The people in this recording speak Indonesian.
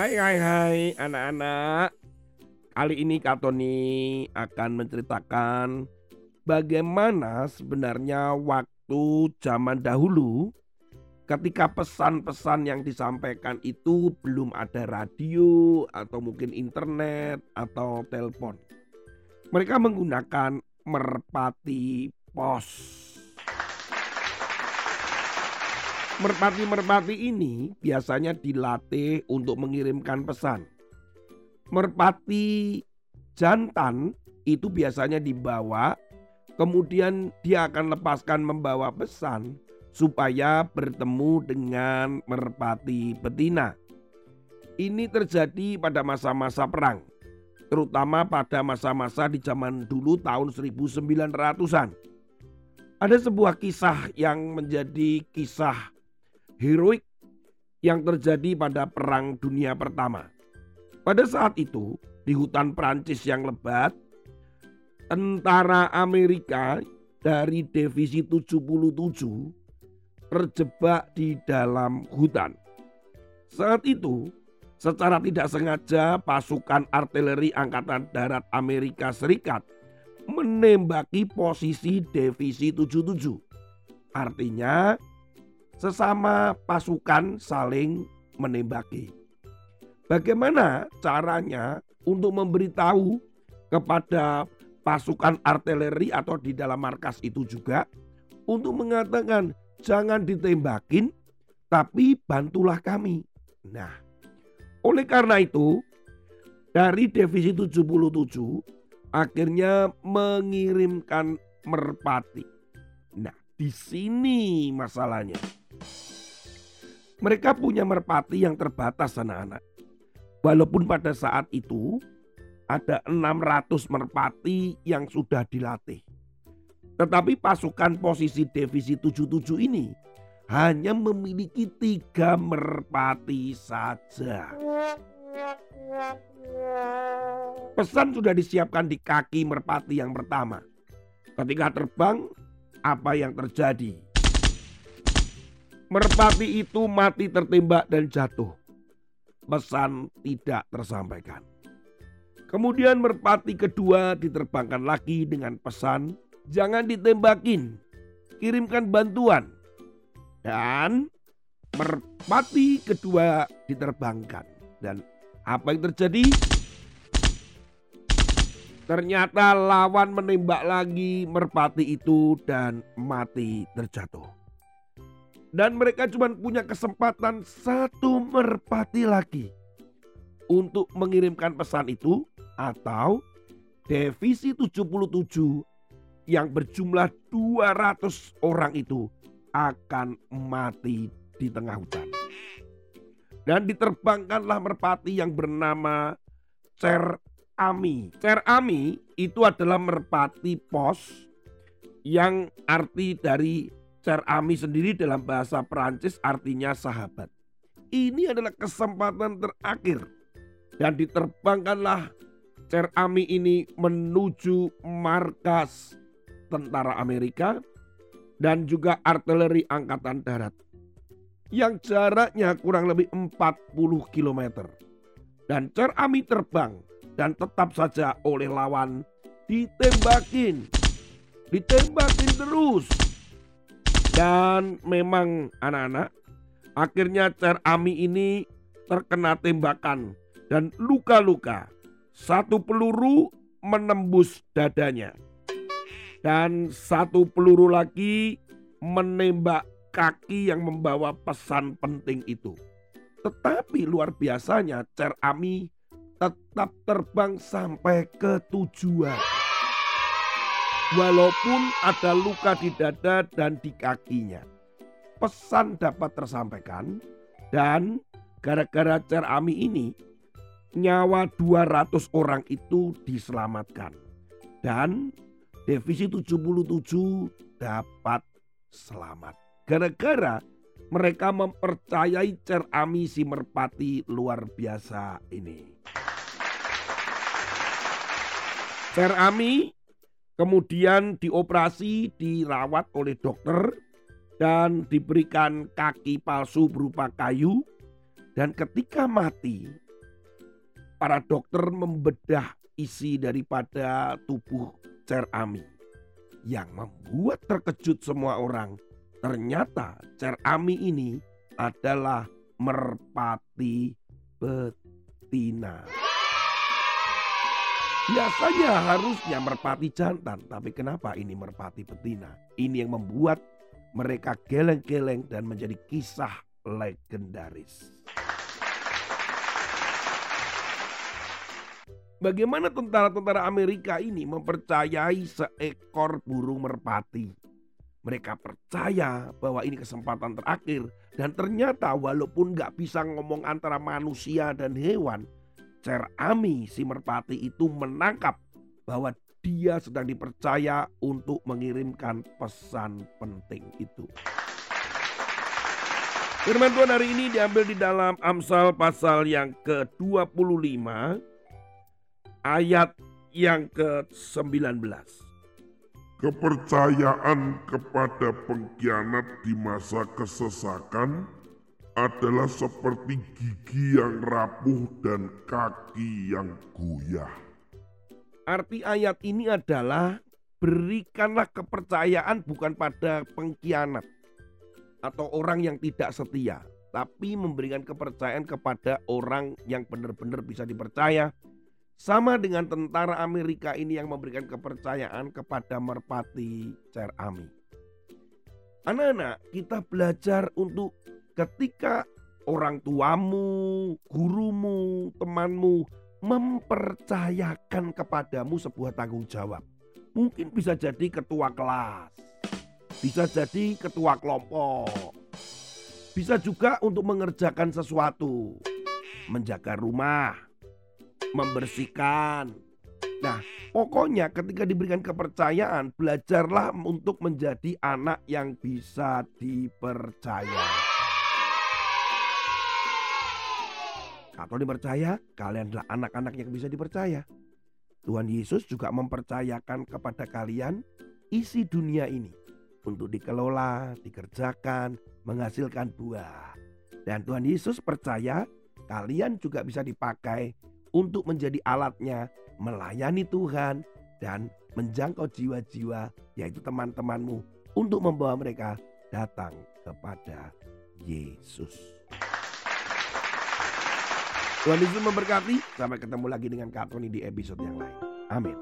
Hai hai hai anak-anak. Kali ini Kak Tony akan menceritakan Bagaimana sebenarnya waktu zaman dahulu Ketika pesan-pesan yang disampaikan itu belum ada radio Atau mungkin internet atau telepon. Mereka menggunakan merpati pos Merpati-merpati ini biasanya dilatih untuk mengirimkan pesan. Merpati jantan itu biasanya dibawa, kemudian dia akan lepaskan membawa pesan supaya bertemu dengan merpati betina. Ini terjadi pada masa-masa perang, terutama pada masa-masa di zaman dulu tahun 1900-an. Ada sebuah kisah yang menjadi kisah heroik yang terjadi pada Perang Dunia Pertama. Pada saat itu, di hutan Prancis yang lebat, tentara Amerika dari divisi 77 terjebak di dalam hutan. Saat itu, secara tidak sengaja pasukan artileri Angkatan Darat Amerika Serikat menembaki posisi divisi 77. Artinya sesama pasukan saling menembaki. Bagaimana caranya untuk memberitahu kepada pasukan artileri atau di dalam markas itu juga untuk mengatakan jangan ditembakin tapi bantulah kami. Nah, oleh karena itu dari divisi 77 akhirnya mengirimkan merpati. Nah, di sini masalahnya. Mereka punya merpati yang terbatas anak-anak. Walaupun pada saat itu ada 600 merpati yang sudah dilatih. Tetapi pasukan posisi divisi 77 ini hanya memiliki tiga merpati saja. Pesan sudah disiapkan di kaki merpati yang pertama. Ketika terbang, apa yang terjadi? Merpati itu mati tertembak dan jatuh. Pesan tidak tersampaikan. Kemudian merpati kedua diterbangkan lagi dengan pesan jangan ditembakin, kirimkan bantuan. Dan merpati kedua diterbangkan. Dan apa yang terjadi? Ternyata lawan menembak lagi merpati itu dan mati terjatuh. Dan mereka cuma punya kesempatan satu merpati lagi untuk mengirimkan pesan itu atau divisi 77 yang berjumlah 200 orang itu akan mati di tengah hutan. Dan diterbangkanlah merpati yang bernama Cer Ami. Cer Ami itu adalah merpati pos yang arti dari Cher Ami sendiri dalam bahasa Perancis artinya sahabat. Ini adalah kesempatan terakhir dan diterbangkanlah Cher Ami ini menuju markas tentara Amerika dan juga artileri angkatan darat yang jaraknya kurang lebih 40 km. Dan Cher Ami terbang dan tetap saja oleh lawan ditembakin. Ditembakin terus dan memang anak-anak, akhirnya Cer Ami ini terkena tembakan dan luka-luka. Satu peluru menembus dadanya. Dan satu peluru lagi menembak kaki yang membawa pesan penting itu. Tetapi luar biasanya Cer Ami tetap terbang sampai ke tujuan walaupun ada luka di dada dan di kakinya. Pesan dapat tersampaikan dan gara-gara Cer Ami ini nyawa 200 orang itu diselamatkan. Dan divisi 77 dapat selamat. Gara-gara mereka mempercayai Cer Ami si merpati luar biasa ini. Cer Ami Kemudian dioperasi, dirawat oleh dokter dan diberikan kaki palsu berupa kayu. Dan ketika mati, para dokter membedah isi daripada tubuh Cer Ami. Yang membuat terkejut semua orang, ternyata Cer Ami ini adalah merpati betina. Biasanya harusnya merpati jantan, tapi kenapa ini merpati betina? Ini yang membuat mereka geleng-geleng dan menjadi kisah legendaris. Bagaimana tentara-tentara Amerika ini mempercayai seekor burung merpati? Mereka percaya bahwa ini kesempatan terakhir dan ternyata walaupun nggak bisa ngomong antara manusia dan hewan, Cer Ami si merpati itu menangkap bahwa dia sedang dipercaya untuk mengirimkan pesan penting itu. Firman Tuhan hari ini diambil di dalam Amsal pasal yang ke-25 ayat yang ke-19. Kepercayaan kepada pengkhianat di masa kesesakan adalah seperti gigi yang rapuh dan kaki yang goyah. Arti ayat ini adalah berikanlah kepercayaan bukan pada pengkhianat atau orang yang tidak setia, tapi memberikan kepercayaan kepada orang yang benar-benar bisa dipercaya. Sama dengan tentara Amerika ini yang memberikan kepercayaan kepada merpati Cer Ami. Anak-anak, kita belajar untuk ketika orang tuamu, gurumu, temanmu mempercayakan kepadamu sebuah tanggung jawab. Mungkin bisa jadi ketua kelas, bisa jadi ketua kelompok, bisa juga untuk mengerjakan sesuatu, menjaga rumah, membersihkan. Nah, pokoknya ketika diberikan kepercayaan, belajarlah untuk menjadi anak yang bisa dipercaya. Atau dipercaya, kalian adalah anak-anak yang bisa dipercaya. Tuhan Yesus juga mempercayakan kepada kalian isi dunia ini untuk dikelola, dikerjakan, menghasilkan buah. Dan Tuhan Yesus percaya kalian juga bisa dipakai untuk menjadi alatnya melayani Tuhan dan menjangkau jiwa-jiwa yaitu teman-temanmu untuk membawa mereka datang kepada Yesus. Tuhan Yesus memberkati. Sampai ketemu lagi dengan Kak Tony di episode yang lain. Amin.